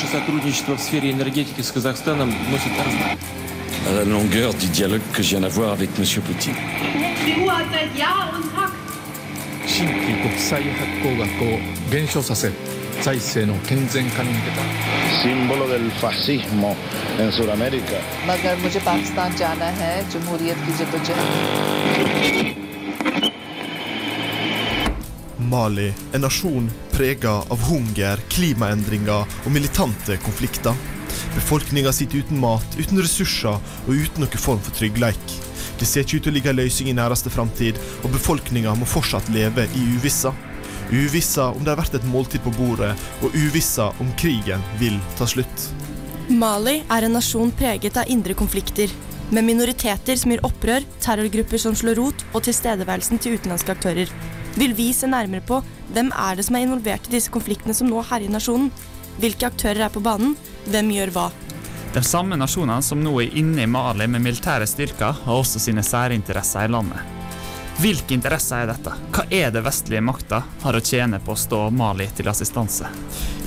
Наше сотрудничество в сфере la longueur du dialogue que je viens d'avoir avec M. Poutine. Mali, en nasjon prega av hunger, klimaendringer og militante konflikter. Befolkninga sitter uten mat, uten ressurser og uten noen form for trygghet. Det ser ikke ut til å ligge en løsning i næreste framtid, og befolkninga må fortsatt leve i uvissa. Uvissa om det har vært et måltid på bordet, og uvissa om krigen vil ta slutt. Mali er en nasjon preget av indre konflikter, med minoriteter som gir opprør, terrorgrupper som slår rot, og tilstedeværelsen til utenlandske aktører. Vil vi se nærmere på hvem er det som er involvert i disse konfliktene som nå herjer nasjonen? Hvilke aktører er på banen? Hvem gjør hva? De samme nasjonene som nå er inne i Mali med militære styrker, har også sine særinteresser i landet. Hvilke interesser er dette? Hva er det vestlige makta har å tjene på å stå Mali til assistanse?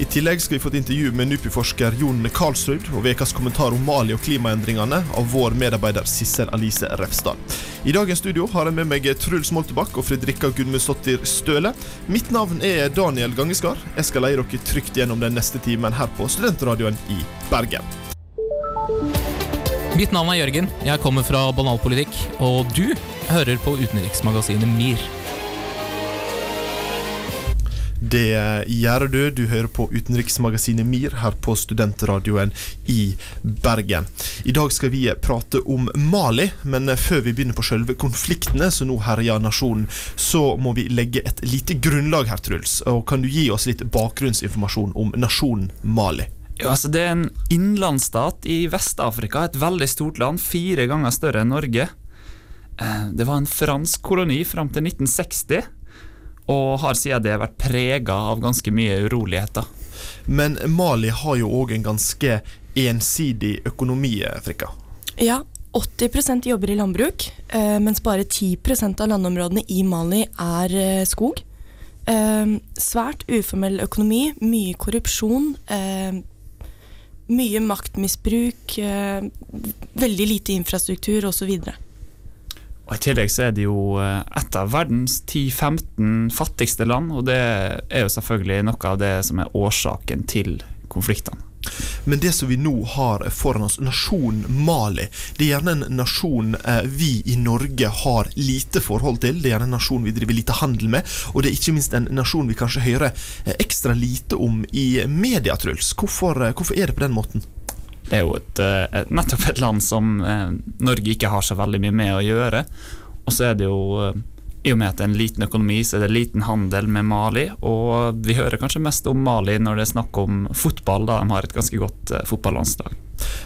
I tillegg skal vi få et intervju med NUPI-forsker Jon Karlsrud og ukas kommentar om Mali og klimaendringene av vår medarbeider Sissel Alice Refsdal. I dagens studio har jeg med meg Truls Moltebakk og Fredrikka Gudmundsdottir Støle. Mitt navn er Daniel Gangeskar. Jeg skal leie dere trygt gjennom den neste timen her på Studentradioen i Bergen. Mitt navn er Jørgen, jeg kommer fra Banalpolitikk, og du hører på utenriksmagasinet MIR. Det gjør du. Du hører på utenriksmagasinet MIR her på Studentradioen i Bergen. I dag skal vi prate om Mali, men før vi begynner på selve konfliktene som nå herjer nasjonen, så må vi legge et lite grunnlag her, Truls. Og kan du gi oss litt bakgrunnsinformasjon om nasjonen Mali? Ja, altså Det er en innlandsstat i Vest-Afrika, et veldig stort land, fire ganger større enn Norge. Eh, Det var en fransk koloni fram til 1960, og har siden det vært prega av ganske mye uroligheter. Men Mali har jo òg en ganske ensidig økonomi, Frikka. Ja, 80% jobber i landbruk, eh, mens bare 10% av landområdene i Mali er eh, skog. Svært uformell økonomi, mye korrupsjon, eh, mye maktmisbruk, eh, veldig lite infrastruktur osv. Og I tillegg så er det jo eh, et av verdens 10-15 fattigste land, og det er jo selvfølgelig noe av det som er årsaken til konfliktene. Men det som vi nå har foran oss, nasjonen Mali, det er gjerne en nasjon eh, vi i Norge har lite forhold til. Det er gjerne en nasjon vi driver lite handel med, og det er ikke minst en nasjon vi kanskje hører eh, ekstra lite om i media, Truls. Hvorfor, eh, hvorfor er det på den måten? Det er jo et, et, nettopp et land som Norge ikke har så veldig mye med å gjøre. Og så er det jo, i og med at det er en liten økonomi, så er det liten handel med Mali. Og vi hører kanskje mest om Mali når det er snakk om fotball, da de har et ganske godt eh, fotballandslag.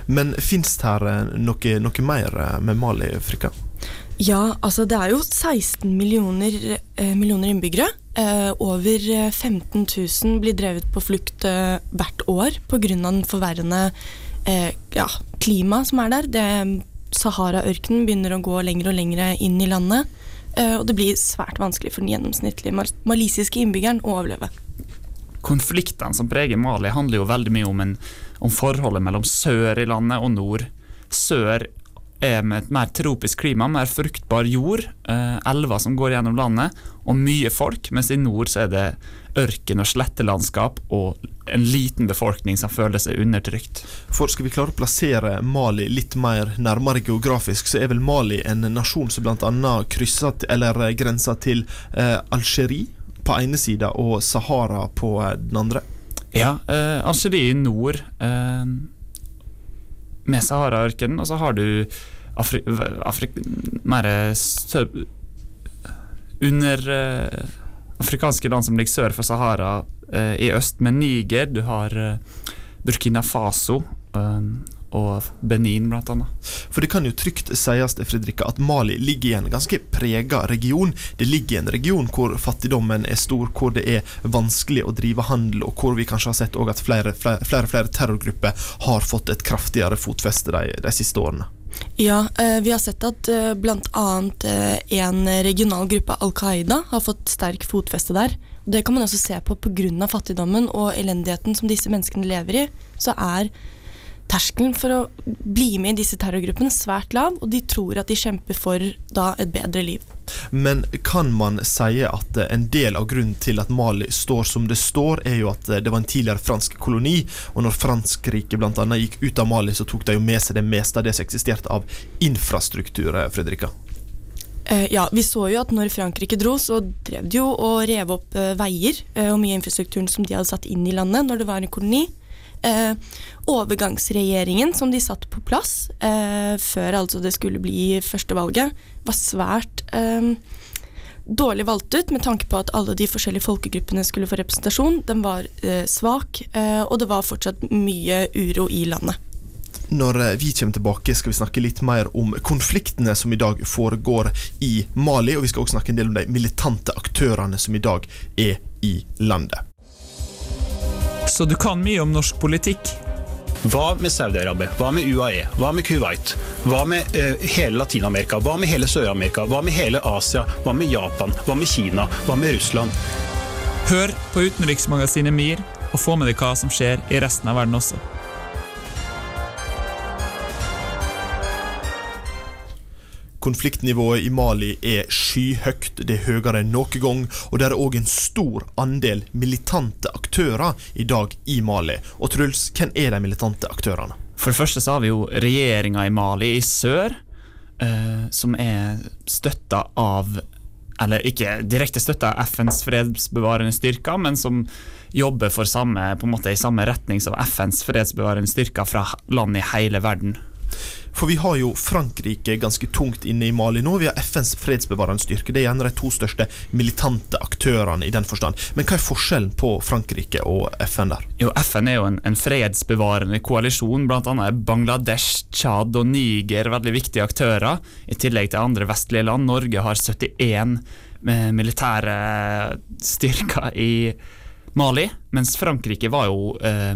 Men fins det her eh, noe, noe mer eh, med Mali, Frikka? Ja, altså det er jo 16 millioner, eh, millioner innbyggere. Eh, over eh, 15 000 blir drevet på flukt eh, hvert år pga. den forverrende eh, ja, klimaet som er der. Det, Sahara-ørkenen begynner å gå lenger og lenger inn i landet. Eh, og det blir svært vanskelig for den gjennomsnittlige mal malisiske innbyggeren å overleve. Konfliktene som preger Mali, handler jo veldig mye om, en, om forholdet mellom sør i landet og nord. Sør er med et mer tropisk klima, mer fruktbar jord, eh, elver som går gjennom landet, og mye folk, mens i nord så er det ørken og slettelandskap og en liten befolkning som føler seg undertrykt. For skal vi klare å plassere Mali litt mer nærmere geografisk, så er vel Mali en nasjon som bl.a. krysser eller grenser til eh, Algerie på ene sida og Sahara på eh, den andre. Ja, eh, Algerie i nord eh, med Sahara-ørkenen, og så har du Afri Afri mer sø under eh, afrikanske land som ligger sør for Sahara eh, i øst, med Niger. Du har eh, Burkina Faso eh, og Benin, blant annet. For det kan jo trygt sies det, Fredrika, at Mali ligger i en ganske prega region. Det ligger i en region hvor fattigdommen er stor, hvor det er vanskelig å drive handel, og hvor vi kanskje har sett at flere flere, flere, flere terrorgrupper har fått et kraftigere fotfeste de, de siste årene. Ja, eh, vi har sett at eh, bl.a. Eh, en regional gruppe, Al Qaida, har fått sterk fotfeste der. Det kan man også se på pga. fattigdommen og elendigheten som disse menneskene lever i. Så er terskelen for å bli med i disse terrorgruppene svært lav, og de tror at de kjemper for da et bedre liv. Men kan man si at eh, en del av grunnen til at Mali står som det står, er jo at eh, det var en tidligere fransk koloni, og når Frankrike bl.a. gikk ut av Mali, så tok de jo med seg det meste av det som eksisterte av infrastruktur, eh, Fredrika? Ja, vi så jo at når Frankrike dro, så drev de jo og rev opp veier og mye av infrastrukturen som de hadde satt inn i landet når det var en koloni. Eh, overgangsregjeringen som de satt på plass eh, før altså det skulle bli førstevalget, var svært eh, dårlig valgt ut med tanke på at alle de forskjellige folkegruppene skulle få representasjon. Den var eh, svak, eh, og det var fortsatt mye uro i landet. Når vi kommer tilbake, skal vi snakke litt mer om konfliktene som i dag foregår i Mali, og vi skal også snakke en del om de militante aktørene som i dag er i landet. Så du kan mye om norsk politikk? Hva med Saudi-Arabia? Hva med UAE? Hva med Kuwait? Hva med uh, hele Latin-Amerika? Hva med hele Sør-Amerika? Hva med hele Asia? Hva med Japan? Hva med Kina? Hva med Russland? Hør på utenriksmagasinet MIR, og få med deg hva som skjer i resten av verden også. Konfliktnivået i Mali er skyhøyt, det er høyere enn noen gang, og det er òg en stor andel militante aktører i dag i Mali. Og Truls, hvem er de militante aktørene? For det første så har vi jo regjeringa i Mali i sør, eh, som er støtta av Eller ikke direkte støtta av FNs fredsbevarende styrker, men som jobber for samme, på en måte i samme retning som FNs fredsbevarende styrker fra land i hele verden. For vi har jo Frankrike ganske tungt inne i Mali nå. Vi har FNs fredsbevarende styrke. Det er gjerne de to største militante aktørene i den forstand. Men hva er forskjellen på Frankrike og FN der? Jo, FN er jo en, en fredsbevarende koalisjon. Blant annet Bangladesh, Tsjad og Niger veldig viktige aktører. I tillegg til andre vestlige land. Norge har 71 med militære styrker i Mali, mens Frankrike var jo eh,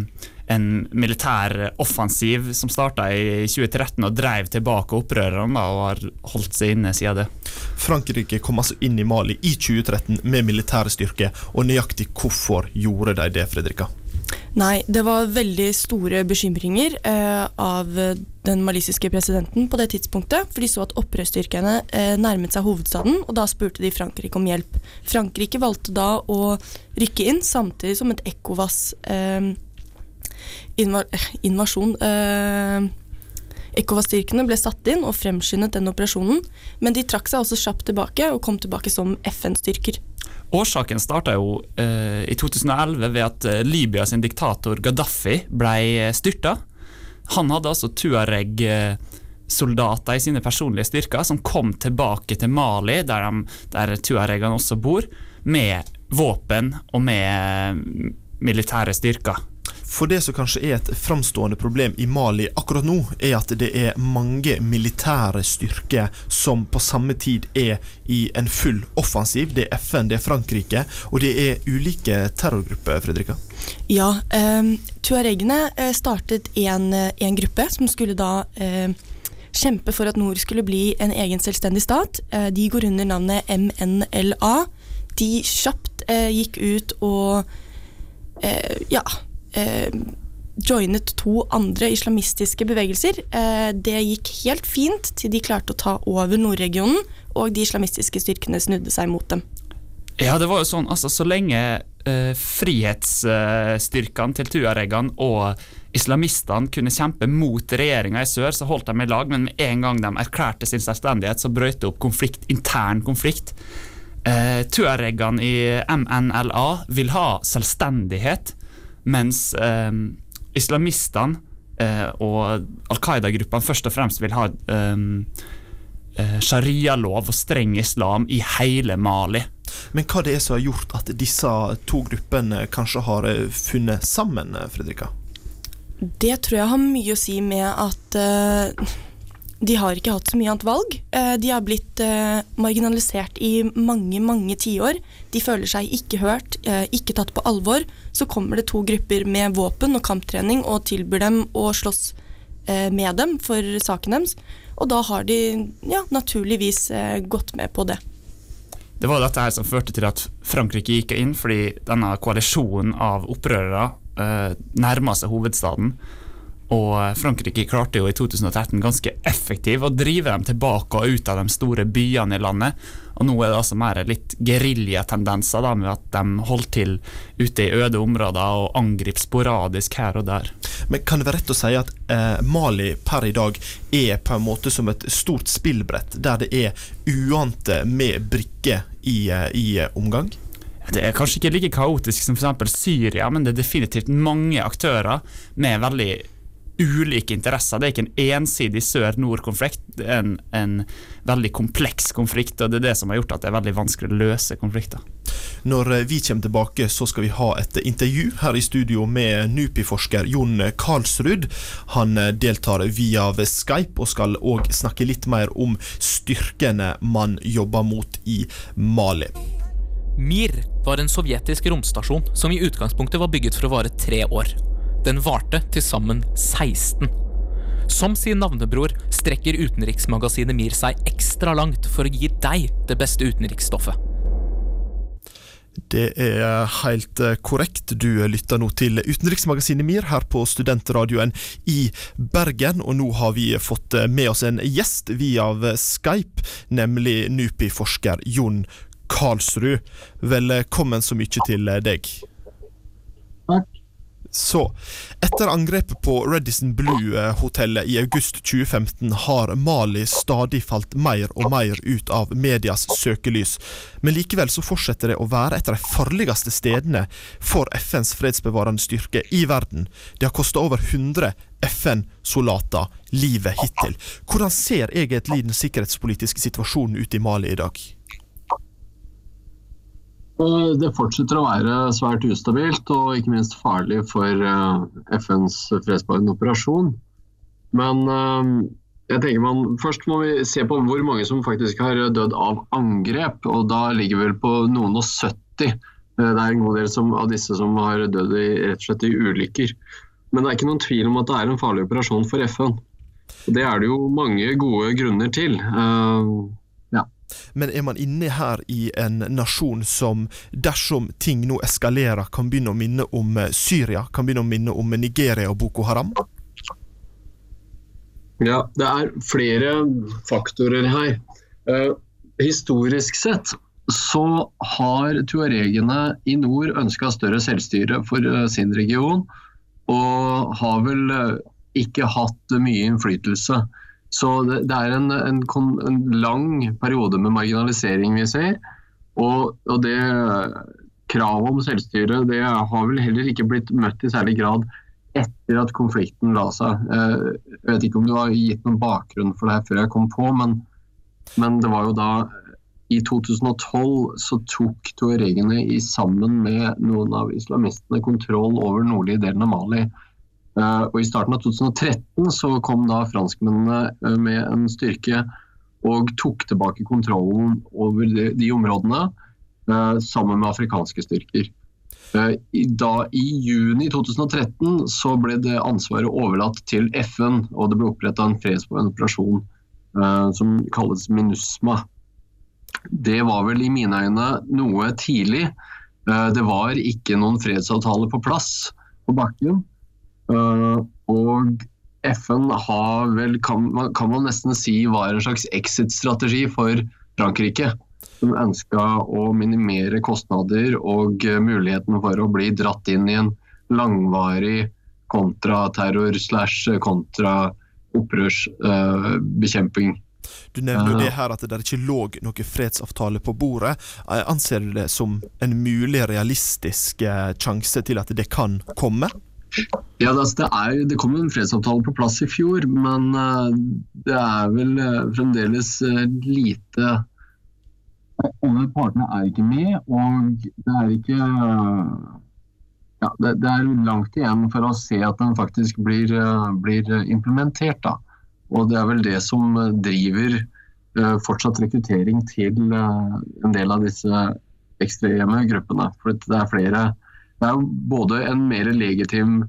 en militær offensiv som starta i 2013 og drev tilbake opprørerne og har holdt seg inne siden det. Frankrike kom altså inn i Mali i 2013 med militære styrker, og nøyaktig hvorfor gjorde de det, Fredrika? Nei, det var veldig store bekymringer eh, av den malisiske presidenten på det tidspunktet, for de så at opprørsstyrkene eh, nærmet seg hovedstaden, og da spurte de Frankrike om hjelp. Frankrike valgte da å rykke inn, samtidig som et ekkovass eh, invasjon eh, ECOWAS-styrkene ble satt inn og fremskyndet den operasjonen, men de trakk seg også kjapt tilbake og kom tilbake som FN-styrker. Årsaken starta jo eh, i 2011 ved at eh, Libya sin diktator Gaddafi ble styrta. Han hadde altså Tuareg-soldater i sine personlige styrker som kom tilbake til Mali, der, de, der tuaregene også bor, med våpen og med militære styrker. For det som kanskje er et framstående problem i Mali akkurat nå, er at det er mange militære styrker som på samme tid er i en full offensiv. Det er FN, det er Frankrike, og det er ulike terrorgrupper, Fredrika? Ja, eh, tuaregene startet en, en, gruppe som skulle da eh, kjempe for at nord skulle bli en egen selvstendig stat. Eh, de går under navnet MNLA. De kjapt eh, gikk ut og eh, ja eh, joinet to andre islamistiske bevegelser. Eh, det gikk helt fint til de klarte å ta over Nordregionen, og de islamistiske styrkene snudde seg mot dem. Ja, det var jo sånn, altså Så lenge eh, frihetsstyrkene til tuaregene og islamistene kunne kjempe mot regjeringa i sør, så holdt de i lag, men med en gang de erklærte sin selvstendighet, så brøt det opp konflikt, intern konflikt. Eh, tuaregene i MNLA vil ha selvstendighet, mens eh, islamistene eh, og Al Qaida-gruppene først og fremst vil ha eh, eh, sharialov og streng islam i hele Mali. Men hva det er som har gjort at disse to gruppene kanskje har eh, funnet sammen, Fredrika? Det tror jeg har mye å si med at uh, de har ikke hatt så mye annet valg. Uh, de har blitt uh, marginalisert i mange, mange tiår. De føler seg ikke hørt, ikke tatt på alvor. Så kommer det to grupper med våpen og kamptrening og tilbyr dem å slåss med dem for saken deres. Og da har de ja, naturligvis gått med på det. Det var dette her som førte til at Frankrike gikk inn, fordi denne koalisjonen av opprørere eh, nærma seg hovedstaden. Og Frankrike klarte jo i 2013 ganske effektivt å drive dem tilbake og ut av de store byene i landet. Og nå er det altså mer litt geriljatendenser med at de holder til ute i øde områder og angriper sporadisk her og der. Men kan det være rett å si at eh, Mali per i dag er på en måte som et stort spillbrett, der det er uante med brikker i, eh, i eh, omgang? Det er kanskje ikke like kaotisk som f.eks. Syria, men det er definitivt mange aktører med veldig ulike interesser. Det er ikke en ensidig sør-nord-konflikt, det er en, en, veldig kompleks konflikt. og Det er det som har gjort at det er veldig vanskelig å løse konflikter. Når eh, vi kommer tilbake, så skal vi ha et intervju her i studio med NUPI-forsker Jon Karlsrud. Han eh, deltar via Skype og skal òg snakke litt mer om styrkene man jobber mot i Mali. Mir var en sovjetisk romstasjon som i utgangspunktet var bygget for å vare tre år. Den varte til sammen 16. Som sin navnebror strekker utenriksmagasinet MIR seg ekstra langt for å gi deg det beste utenriksstoffet. Det er helt eh, korrekt. Du lytter nå til utenriksmagasinet MIR her på studentradioen i Bergen. Og nå har vi fått eh, med oss en gjest via Skype, nemlig NUPI-forsker Jon Karlsrud. Velkommen så mye til deg. Takk. Så, etter angrepet på Redison Blue-hotellet i august 2015 har Mali stadig falt mer og mer ut av medias søkelys. Men likevel så fortsetter det å være et av de farligste stedene for FNs fredsbevarende styrke i verden. Det har kosta over 100 FN-soldater livet hittil. Hvordan ser egentlig den sikkerhetspolitiske situasjonen ut i Mali i dag? Det fortsetter å være svært ustabilt og ikke minst farlig for eh, FNs fredsbevarende operasjon. Men eh, jeg tenker man, først må vi se på hvor mange som faktisk har dødd av angrep. og Da ligger vi vel på noen og 70. Eh, det er en god del som, av disse som har dødd i, rett og slett i ulykker. Men det er ikke noen tvil om at det er en farlig operasjon for FN. Det er det jo mange gode grunner til. Uh, men er man inne her i en nasjon som, dersom ting nå eskalerer, kan begynne å minne om eh, Syria? Kan begynne å minne om Nigeria og Boko Haram? Ja, det er flere faktorer her. Uh, historisk sett så har tuaregene i nord ønska større selvstyre for uh, sin region, og har vel uh, ikke hatt mye innflytelse. Så det, det er en, en, en, lang periode med marginalisering vi ser. Og, og det kravet om selvstyre det har vel heller ikke blitt møtt i særlig grad etter at konflikten la seg. Eh, jeg vet ikke om du har gitt noen bakgrunn for det her før jeg kom på, men, men det var jo da i 2012 så tok tuaregene sammen med noen av islamistene kontroll over nordlige delen av Mali. Eh, og I starten av 2013 så kom da franskmennene eh, med en styrke og tok tilbake kontrollen over de, de områdene eh, sammen med afrikanske styrker. Da, I juni 2013 så ble det ansvaret overlatt til FN, og det ble oppretta en fredsbevarende operasjon som kalles MINUSMA. Det var vel i mine øyne noe tidlig. Det var ikke noen fredsavtale på plass på bakken. Eh, og FN har vel, kan, kan, man nesten si var en slags exit-strategi for Frankrike. Som ønska å minimere kostnader og muligheten for å bli dratt inn i en langvarig kontraterror slash kontraopprørsbekjemping. Uh, du nevner jo det her at det ikke lå noen fredsavtale på bordet. Eh, anser du det som en mulig realistisk sjanse til at det kan komme? Ja, det, er, det kom en fredsavtale på plass i fjor, men uh, det er vel uh, fremdeles uh, lite Alle partene er ikke med, og det er ikke ja, det, det, er langt igjen for å se at den faktisk blir, blir implementert. Da. Og det er vel det som driver fortsatt rekruttering til en del av disse ekstreme gruppene. For det er flere det er både en mer legitim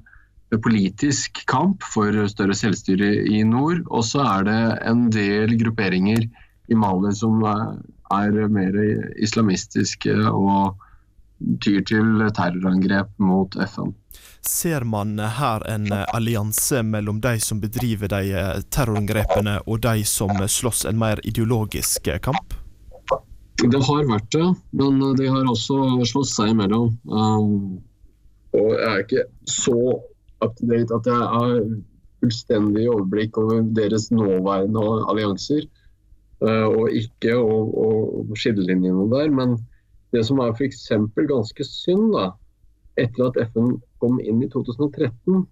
politisk kamp for større selvstyre i nord, og så er det en del grupperinger i Mali som er mer islamistiske og tyr til terrorangrep mot FN. Ser man her en allianse mellom de som bedriver de terrorangrepene, og de som slåss en mer ideologisk kamp? Det har vært det, men de har også slått seg imellom. Um, og jeg er ikke så up to date at jeg har fullstendig overblikk over deres nåværende allianser. Uh, og ikke og, og skillelinjene der. Men det som er f.eks. ganske synd, da, etter at FN kom inn i 2013,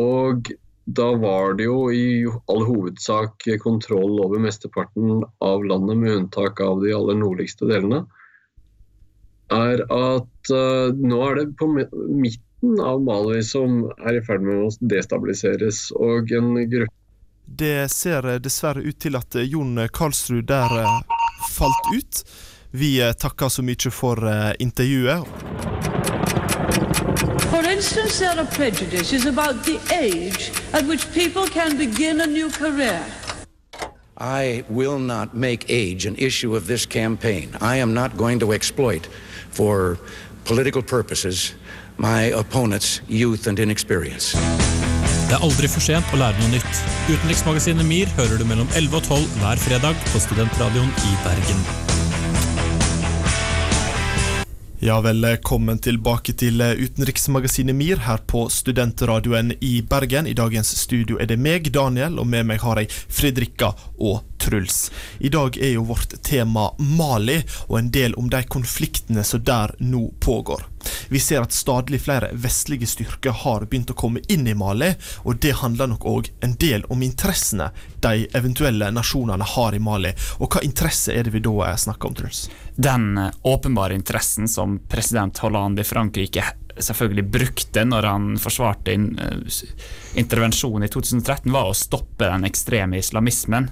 og da var det jo i all hovedsak kontroll over mesteparten av landet, med unntak av de aller nordligste delene, er at uh, nå er det på midten av Mali som er i ferd med å destabiliseres. Og en gruppe Det ser dessverre ut til at Jon Karlsrud der falt ut. Vi takker så mye for intervjuet. For instance, there are prejudices about the age at which people can begin a new career. I will not make age an issue of this campaign. I am not going to exploit, for political purposes, my opponent's youth and inexperience. Det er aldri for sent å lære noe nytt. Utenriksmagasinet MIR hører du mellom 11 og 12 hver fredag på Studentradioen i Bergen. Ja, velkommen tilbake til utenriksmagasinet MIR her på Studentradioen i Bergen. I dagens studio er det meg, Daniel, og med meg har jeg Fredrikka og Truls. I dag er jo vårt tema Mali, og en del om de konfliktene som der nå pågår. Vi ser at stadig flere vestlige styrker har begynt å komme inn i Mali, og det handler nok òg en del om interessene de eventuelle nasjonene har i Mali. Og hva interesse er det vi da snakker om, Truls? Den åpenbare interessen som president Hollande i Frankrike selvfølgelig brukte når han forsvarte intervensjonen i 2013, var å stoppe den ekstreme islamismen.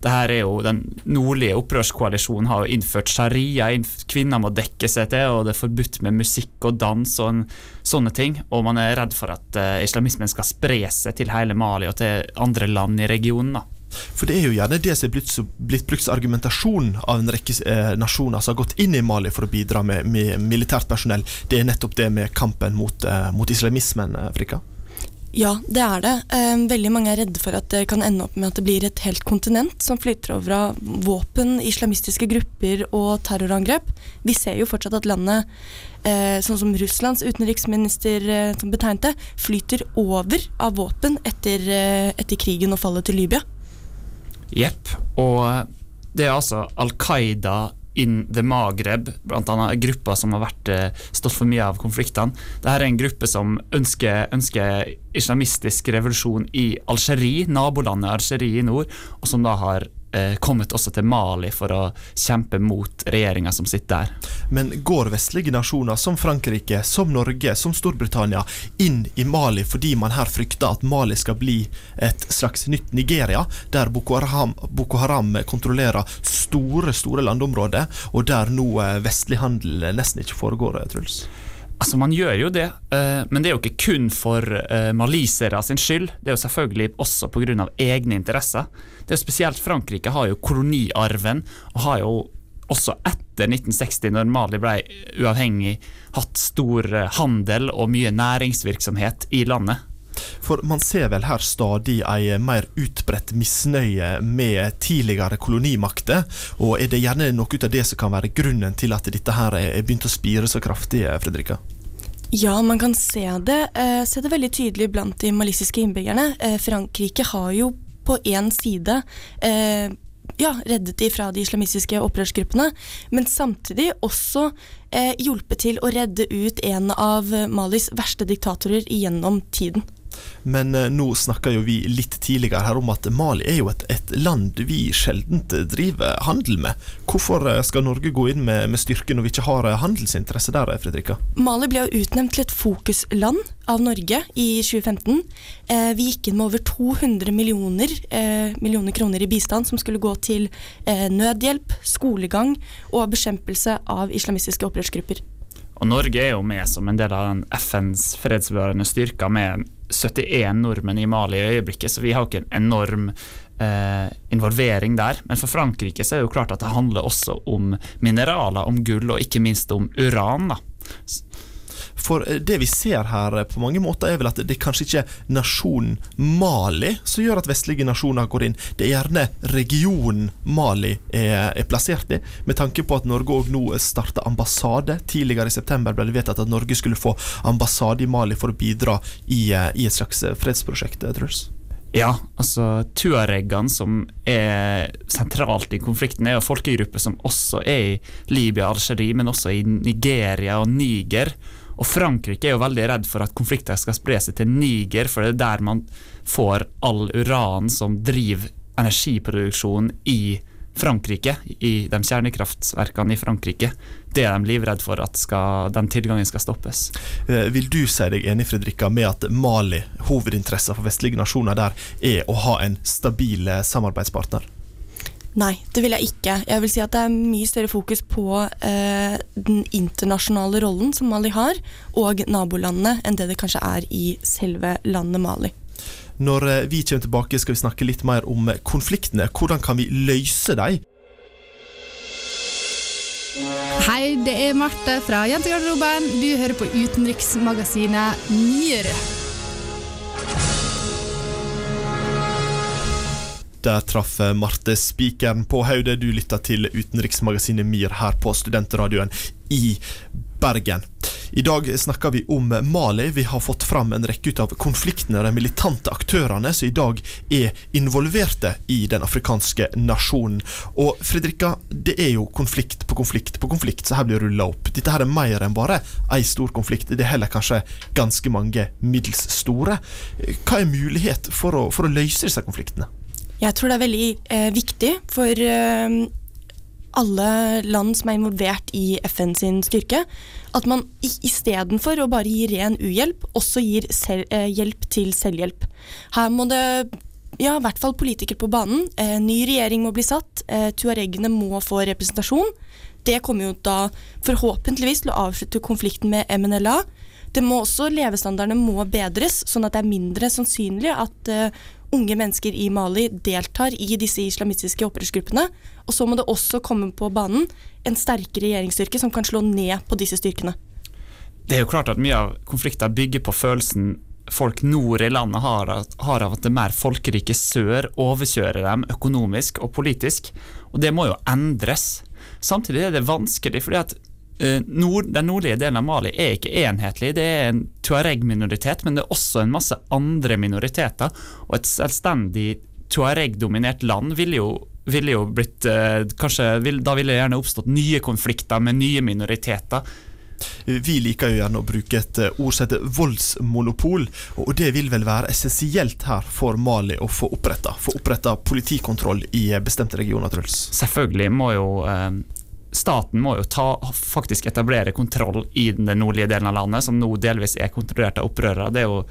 Det her er jo, Den nordlige opprørskoalisjonen har jo innført sharia, kvinner må dekke seg til, og det er forbudt med musikk og dans og en, sånne ting. Og man er redd for at uh, islamismen skal spre seg til hele Mali og til andre land i regionen. da. For det er jo gjerne det som er blitt, blitt brukt som argumentasjon av en rekke eh, nasjoner som har gått inn i Mali for å bidra med, med militært personell. Det er nettopp det med kampen mot, eh, mot islamismen, Afrika. Ja, det er det. Veldig mange er redde for at det kan ende opp med at det blir et helt kontinent som flyter over av våpen, islamistiske grupper og terrorangrep. Vi ser jo fortsatt at landet, sånn som Russlands utenriksminister som betegnte, flyter over av våpen etter, etter krigen og fallet til Libya. Jepp. Og det er altså Al Qaida in the Maghreb, bl.a. grupper som har vært, stått for mye av konfliktene. Dette er en gruppe som ønsker, ønsker islamistisk revolusjon i Algerie, nabolandet Algerie i nord, og som da har eh, kommet også til Mali for å kjempe mot regjeringa som sitter der. Men går vestlige nasjoner som Frankrike, som Norge, som Storbritannia inn i Mali fordi man her frykter at Mali skal bli et slags nytt Nigeria, der Boko Haram, Boko Haram kontrollerer store, store landområder, og der nå vestlig handel nesten ikke foregår, Truls? Altså, Man gjør jo det, men det er jo ikke kun for malisere sin skyld. Det er jo selvfølgelig også pga. egne interesser. Det er jo Spesielt Frankrike har jo koloniarven, og har jo også etter 1960, når Mali ble uavhengig, hatt stor handel og mye næringsvirksomhet i landet. For man ser vel her stadig ei mer utbredt misnøye med tidligere kolonimakter, og er det gjerne noe av det som kan være grunnen til at dette her er begynt å spire så kraftig, Fredrika? Ja, man kan se det, eh, se det veldig tydelig blant de malissiske innbyggerne. Eh, Frankrike har jo på én side eh, ja, reddet de fra de islamistiske opprørsgruppene, men samtidig også eh, hjulpet til å redde ut en av Malis verste diktatorer gjennom tiden. Men eh, nå snakker jo vi litt tidligere her om at Mali er jo et, et land vi sjelden driver handel med. Hvorfor skal Norge gå inn med, med styrke når vi ikke har handelsinteresse der, Fredrika? Mali ble jo utnevnt til et fokusland av Norge i 2015. Eh, vi gikk inn med over 200 millioner, eh, millioner kroner i bistand som skulle gå til eh, nødhjelp, skolegang og bekjempelse av islamistiske opprørsgrupper. Og Norge er jo med som en del av den FNs fredsbevarende styrker med 71 nordmenn i Mali i øyeblikket, så vi har jo ikke en enorm eh, involvering der. Men for Frankrike så er det jo klart at det handler også om mineraler, om gull og ikke minst om uran. da. For eh, det vi ser her eh, på mange måter er vel at det er kanskje ikke nasjonen Mali som gjør at vestlige nasjoner går inn. Det er gjerne regionen Mali er, er plassert i, med tanke på at Norge òg nå starter ambassade. Tidligere i september ble det vedtatt at Norge skulle få ambassade i Mali for å bidra i, eh, i et slags fredsprosjekt. Truls. Ja, altså tuaregene som er sentralt i konflikten, er jo folkegrupper som også er i Libya, Algerie, men også i Nigeria og Niger. Og Frankrike er jo veldig redd for at konflikter skal spre seg til Niger, for det er der man får all uran som driver energiproduksjon i Frankrike, i de kjernekraftverkene i Frankrike. Det er de livredde for at skal, den tilgangen skal stoppes. Eh, vil du si deg enig Fredrika, med at Mali, hovedinteressen for vestlige nasjoner der, er å ha en stabil eh, samarbeidspartner? Nei, det vil jeg ikke. Jeg vil si at det er mye større fokus på eh, den internasjonale rollen som Mali har, og nabolandene, enn det det kanskje er i selve landet Mali. Når eh, vi kommer tilbake, skal vi snakke litt mer om konfliktene. Hvordan kan vi løse dem? Hei, det er Marte fra Jentegarderoben. Du hører på utenriksmagasinet Nyere. Der traff eh, Marte spikeren på hodet. Du lytter til utenriksmagasinet MIR her på Studentradioen i Bergen. I dag snakker vi om Mali. Vi har fått fram en rekke ut av konfliktene og de militante aktørene som i dag er involverte i den afrikanske nasjonen. Og Fredrika, det er jo konflikt på konflikt på konflikt som her blir rulla opp. Dette her er mer enn bare ei stor konflikt. Det er heller kanskje ganske mange middels store. Hva er mulighet for å, for å løse disse konfliktene? Jeg tror det er veldig eh, viktig for eh, alle land som er involvert i FN sin styrke, at man istedenfor å bare gi ren uhjelp, også gir selv, eh, hjelp til selvhjelp. Her må det ja, i hvert fall politikere på banen. Eh, ny regjering må bli satt. Eh, tuaregene må få representasjon. Det kommer jo da forhåpentligvis til å avslutte konflikten med MNLA. Det må også, Levestandardene må bedres, sånn at det er mindre sannsynlig at uh, unge mennesker i Mali deltar i disse islamistiske opprørsgruppene. Og så må det også komme på banen en sterkere regjeringsstyrke som kan slå ned på disse styrkene. Det er jo klart at mye av konflikter bygger på følelsen folk nord i landet har, har av at det mer folkerike sør overkjører dem økonomisk og politisk. Og det må jo endres. Samtidig er det vanskelig, fordi at nord, den nordlige delen av Mali er ikke enhetlig. Det er en tuareg-minoritet, men det er også en masse andre minoriteter. Og et selvstendig tuareg-dominert land ville jo, ville jo blitt eh, kanskje, Da ville det gjerne oppstått nye konflikter med nye minoriteter. Vi liker jo gjerne å bruke et eh, ord som heter voldsmonopol, og det vil vel være essensielt her for Mali å få oppretta? Få oppretta politikontroll i bestemte regioner, Truls? Selvfølgelig må jo eh, staten må jo ta, faktisk etablere kontroll i den nordlige delen av landet, som nå delvis er kontrollert av opprørere. Det er jo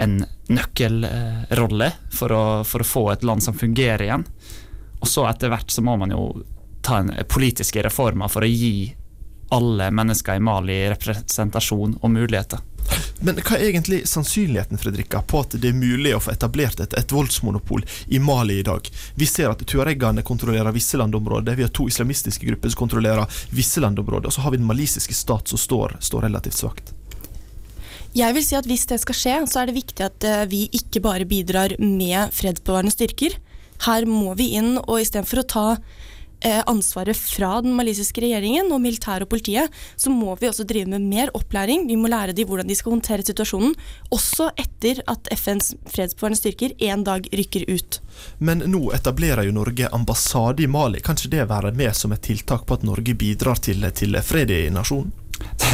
en nøkkelrolle for å, for å få et land som fungerer igjen. Og så etter hvert så må man jo ta en politiske reformer for å gi alle mennesker i Mali representasjon og muligheter. Men hva er egentlig sannsynligheten Fredrikka, på at det er mulig å få etablert et, et voldsmonopol i Mali i dag? Vi ser at tuaregene kontrollerer visse landområder, vi har to islamistiske grupper som kontrollerer visse landområder, og så har vi den malisiske stat som står, står relativt svakt. Jeg vil si at Hvis det skal skje, så er det viktig at eh, vi ikke bare bidrar med fredsbevarende styrker. Her må vi inn, og istedenfor å ta ansvaret fra den malisiske regjeringen og militæret og politiet, så må vi også drive med mer opplæring. Vi må lære dem hvordan de skal håndtere situasjonen, også etter at FNs fredsbevarende styrker en dag rykker ut. Men nå etablerer jo Norge ambassade i Mali. Kan ikke det være med som et tiltak på at Norge bidrar til, til fred i nasjonen?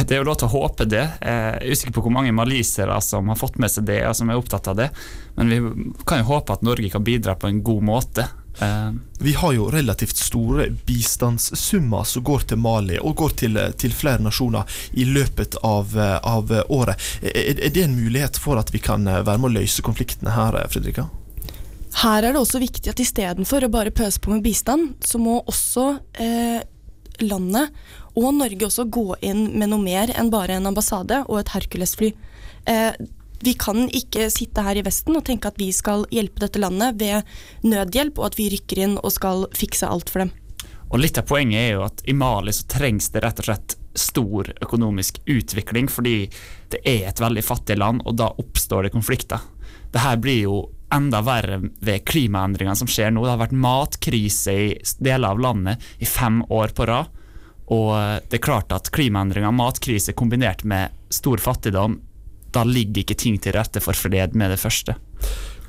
Det er jo lov til å håpe det. Jeg er usikker på hvor mange malisere som har fått med seg det, og som er opptatt av det. Men vi kan jo håpe at Norge kan bidra på en god måte. Uh, vi har jo relativt store bistandssummer som går til Mali og går til, til flere nasjoner i løpet av, av året. Er, er, det en mulighet for at vi kan være med å løse konfliktene her, Fredrika? Her er det også viktig at istedenfor å bare pøse på med bistand, så må også eh, landet og Norge også gå inn med noe mer enn bare en ambassade og et Hercules-fly. Eh, vi kan ikke sitte her i Vesten og tenke at vi skal hjelpe dette landet ved nødhjelp, og at vi rykker inn og skal fikse alt for dem. Og Litt av poenget er jo at i Mali så trengs det rett og slett stor økonomisk utvikling, fordi det er et veldig fattig land, og da oppstår det konflikter. Det her blir jo enda verre ved klimaendringene som skjer nå. Det har vært matkrise i deler av landet i fem år på rad. Og det er klart at klimaendringer matkrise kombinert med stor fattigdom, da ligger ikke ting til rette for fred med det første.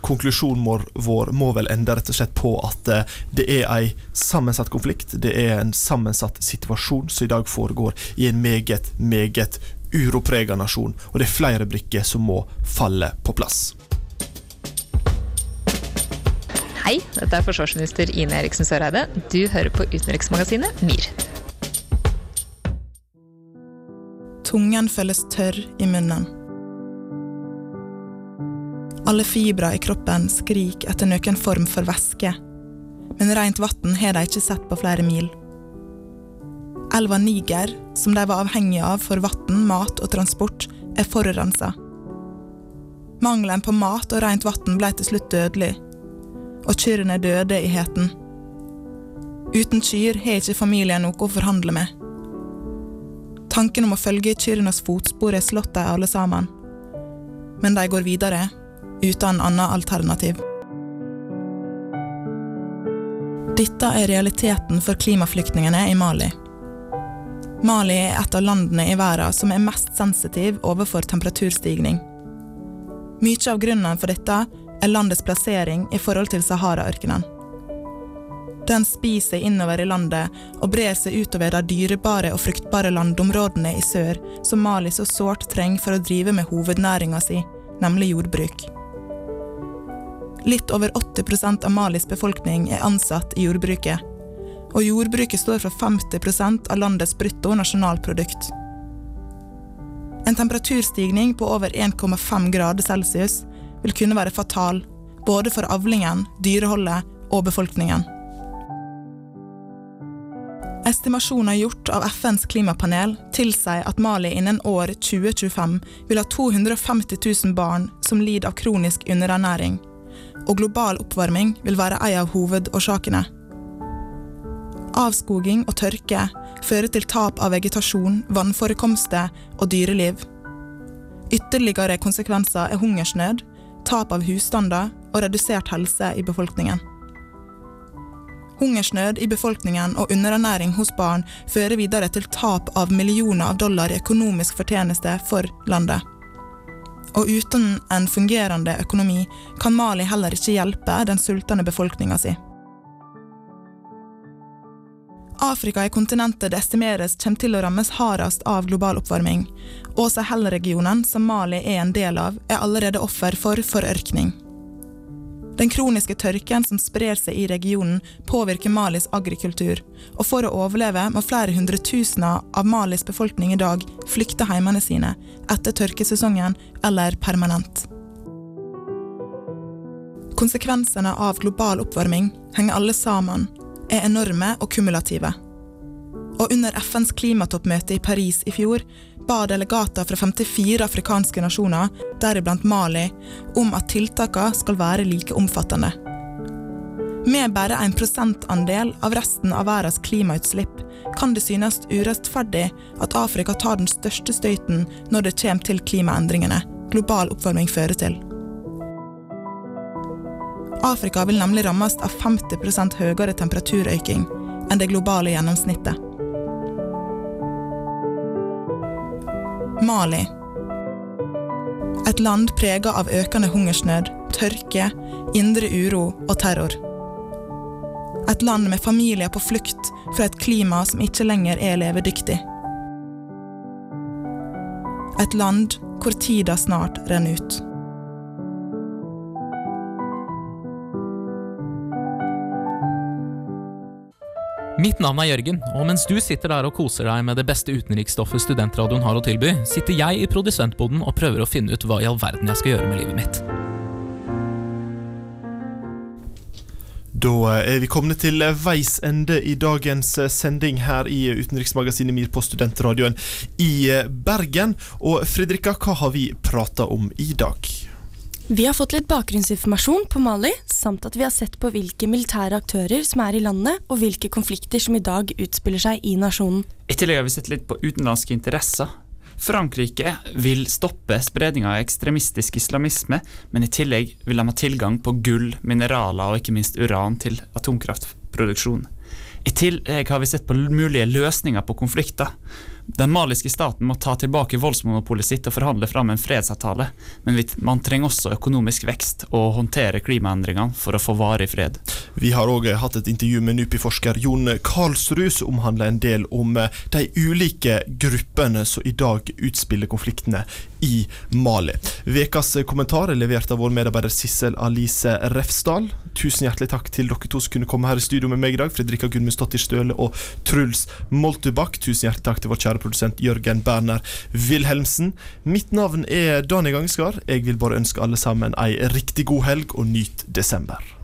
Konklusjonen vår, vår må vel ende rett og slett på at eh, det er en sammensatt konflikt. Det er en sammensatt situasjon som i dag foregår i en meget, meget uroprega nasjon. Og det er flere brikker som må falle på plass. Hei, dette er forsvarsminister Ine Eriksen Søreide. Du hører på utenriksmagasinet MIR. Tungen føles tørr i munnen. Alle fibra i kroppen skriker etter noen form for væske, men rent vann har de ikke sett på flere mil. Elva Niger, som de var avhengige av for vann, mat og transport, er forurensa. Mangelen på mat og rent vann ble til slutt dødelig, og kyrne døde i heten. Uten kyr har ikke familien noe å forhandle med. Tanken om å følge i kyrnes fotspor er slått dem alle sammen. Men de går videre, uten annet alternativ. Dette er realiteten for klimaflyktningene i Mali. Mali er et av landene i verden som er mest sensitiv overfor temperaturstigning. Mye av grunnen for dette er landets plassering i forhold til Sahara-ørkenen. Den spiser innover i landet og brer seg utover de dyrebare og fruktbare landområdene i sør, som Mali så sårt trenger for å drive med hovednæringa si, nemlig jordbruk. Litt over 80% av Malis befolkning er ansatt i jordbruket, og jordbruket står for 50% av landets brutto nasjonalprodukt. En temperaturstigning på over 1,5 grader celsius vil kunne være fatal, både for avlingen, dyreholdet og befolkningen. Estimasjoner gjort av FNs klimapanel tilsier at Mali innen år 2025 vil ha 250 000 barn som lider av kronisk underernæring, og global oppvarming vil være ei av hovedårsakene. Avskoging og tørke fører til tap av vegetasjon, vannforekomster og dyreliv. Ytterligere konsekvenser er hungersnød, tap av husstander og redusert helse i befolkningen. Hungersnød i befolkningen og underernæring hos barn fører videre til tap av millioner av dollar i økonomisk fortjeneste for landet. Og uten en fungerende økonomi kan Mali heller ikke hjelpe den sultne befolkninga si. Afrika er kontinentet det estimeres kommer til å rammes hardest av global oppvarming, og Sahel-regionen, som Mali er en del av, er allerede offer for forørkning. Den kroniske tørken som sprer seg i regionen, påvirker Malis agrikultur, og for å overleve må flere hundretusener av Malis befolkning i dag flykte heimene sine etter tørkesesongen eller permanent. Konsekvensene av global oppvarming henger alle sammen, er enorme og kumulative. Og under FNs klimatoppmøte i Paris i fjor ba delegater fra 54 afrikanske nasjoner, deriblant Mali, om at tiltakene skal være like omfattende. Med bare en prosentandel av resten av verdens klimautslipp kan det synes urettferdig at Afrika tar den største støyten når det kommer til klimaendringene global oppvarming fører til. Afrika vil nemlig rammes av 50% høyere temperaturøkning enn det globale gjennomsnittet. Mali. Et land prega av økende hungersnød, tørke, indre uro og terror. Et land med familier på flukt fra et klima som ikke lenger er levedyktig. Et land hvor tida snart renner ut. Mitt navn er Jørgen, og mens du sitter der og koser deg med det beste utenriksstoffet studentradioen har å tilby, sitter jeg i produsentboden og prøver å finne ut hva i all verden jeg skal gjøre med livet mitt. Da er vi kommet til veis ende i dagens sending her i Utenriksmagasinet MIR på Studentradioen i Bergen. Og Fredrika, hva har vi prata om i dag? Vi har fått litt bakgrunnsinformasjon på Mali, samt at vi har sett på hvilke militære aktører som er i landet, og hvilke konflikter som i dag utspiller seg i nasjonen. I tillegg har vi sett litt på utenlandske interesser. Frankrike vil stoppe spredninga av ekstremistisk islamisme, men i tillegg vil de ha tilgang på gull, mineraler og ikke minst uran til atomkraftproduksjon. I tillegg har vi sett på mulige løsninger på konflikter. Den maliske staten må ta tilbake voldsmonopolet sitt og forhandle fram en fredsavtale, men man trenger også økonomisk vekst og håndtere klimaendringene for å få varig fred. Vi har òg hatt et intervju med NUPI-forsker Jon Karlsrud, som omhandler en del om de ulike gruppene som i dag utspiller konfliktene i Mali. Vekas kommentar er levert av vår medarbeider Sissel Alice Refsdal. Tusen hjertelig takk til dere to som kunne komme her i studio med meg i dag, Fredrika Gunnmusdottir Støle og Truls Moltubakk. Tusen hjertelig takk til vår kjære produsent Jørgen Berner Wilhelmsen. Mitt navn er Daniel Gangskar. Jeg vil bare ønske alle sammen ei riktig god helg, og nyt desember.